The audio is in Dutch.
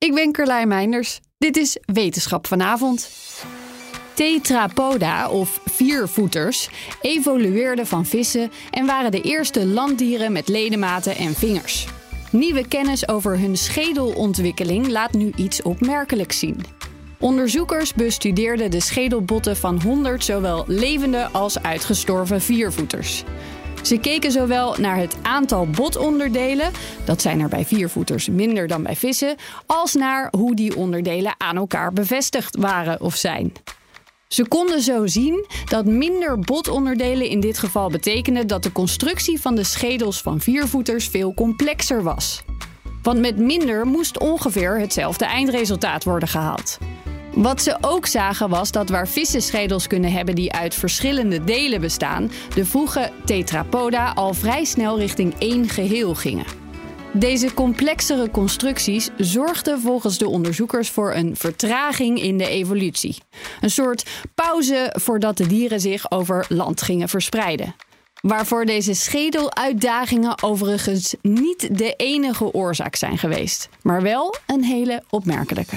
Ik ben Carlijn Meinders. Dit is Wetenschap vanavond. Tetrapoda, of viervoeters, evolueerden van vissen en waren de eerste landdieren met ledematen en vingers. Nieuwe kennis over hun schedelontwikkeling laat nu iets opmerkelijks zien. Onderzoekers bestudeerden de schedelbotten van 100 zowel levende als uitgestorven viervoeters. Ze keken zowel naar het aantal botonderdelen, dat zijn er bij viervoeters minder dan bij vissen, als naar hoe die onderdelen aan elkaar bevestigd waren of zijn. Ze konden zo zien dat minder botonderdelen in dit geval betekende dat de constructie van de schedels van viervoeters veel complexer was. Want met minder moest ongeveer hetzelfde eindresultaat worden gehaald. Wat ze ook zagen was dat waar vissen schedels kunnen hebben die uit verschillende delen bestaan, de vroege tetrapoda al vrij snel richting één geheel gingen. Deze complexere constructies zorgden volgens de onderzoekers voor een vertraging in de evolutie. Een soort pauze voordat de dieren zich over land gingen verspreiden. Waarvoor deze schedeluitdagingen overigens niet de enige oorzaak zijn geweest, maar wel een hele opmerkelijke.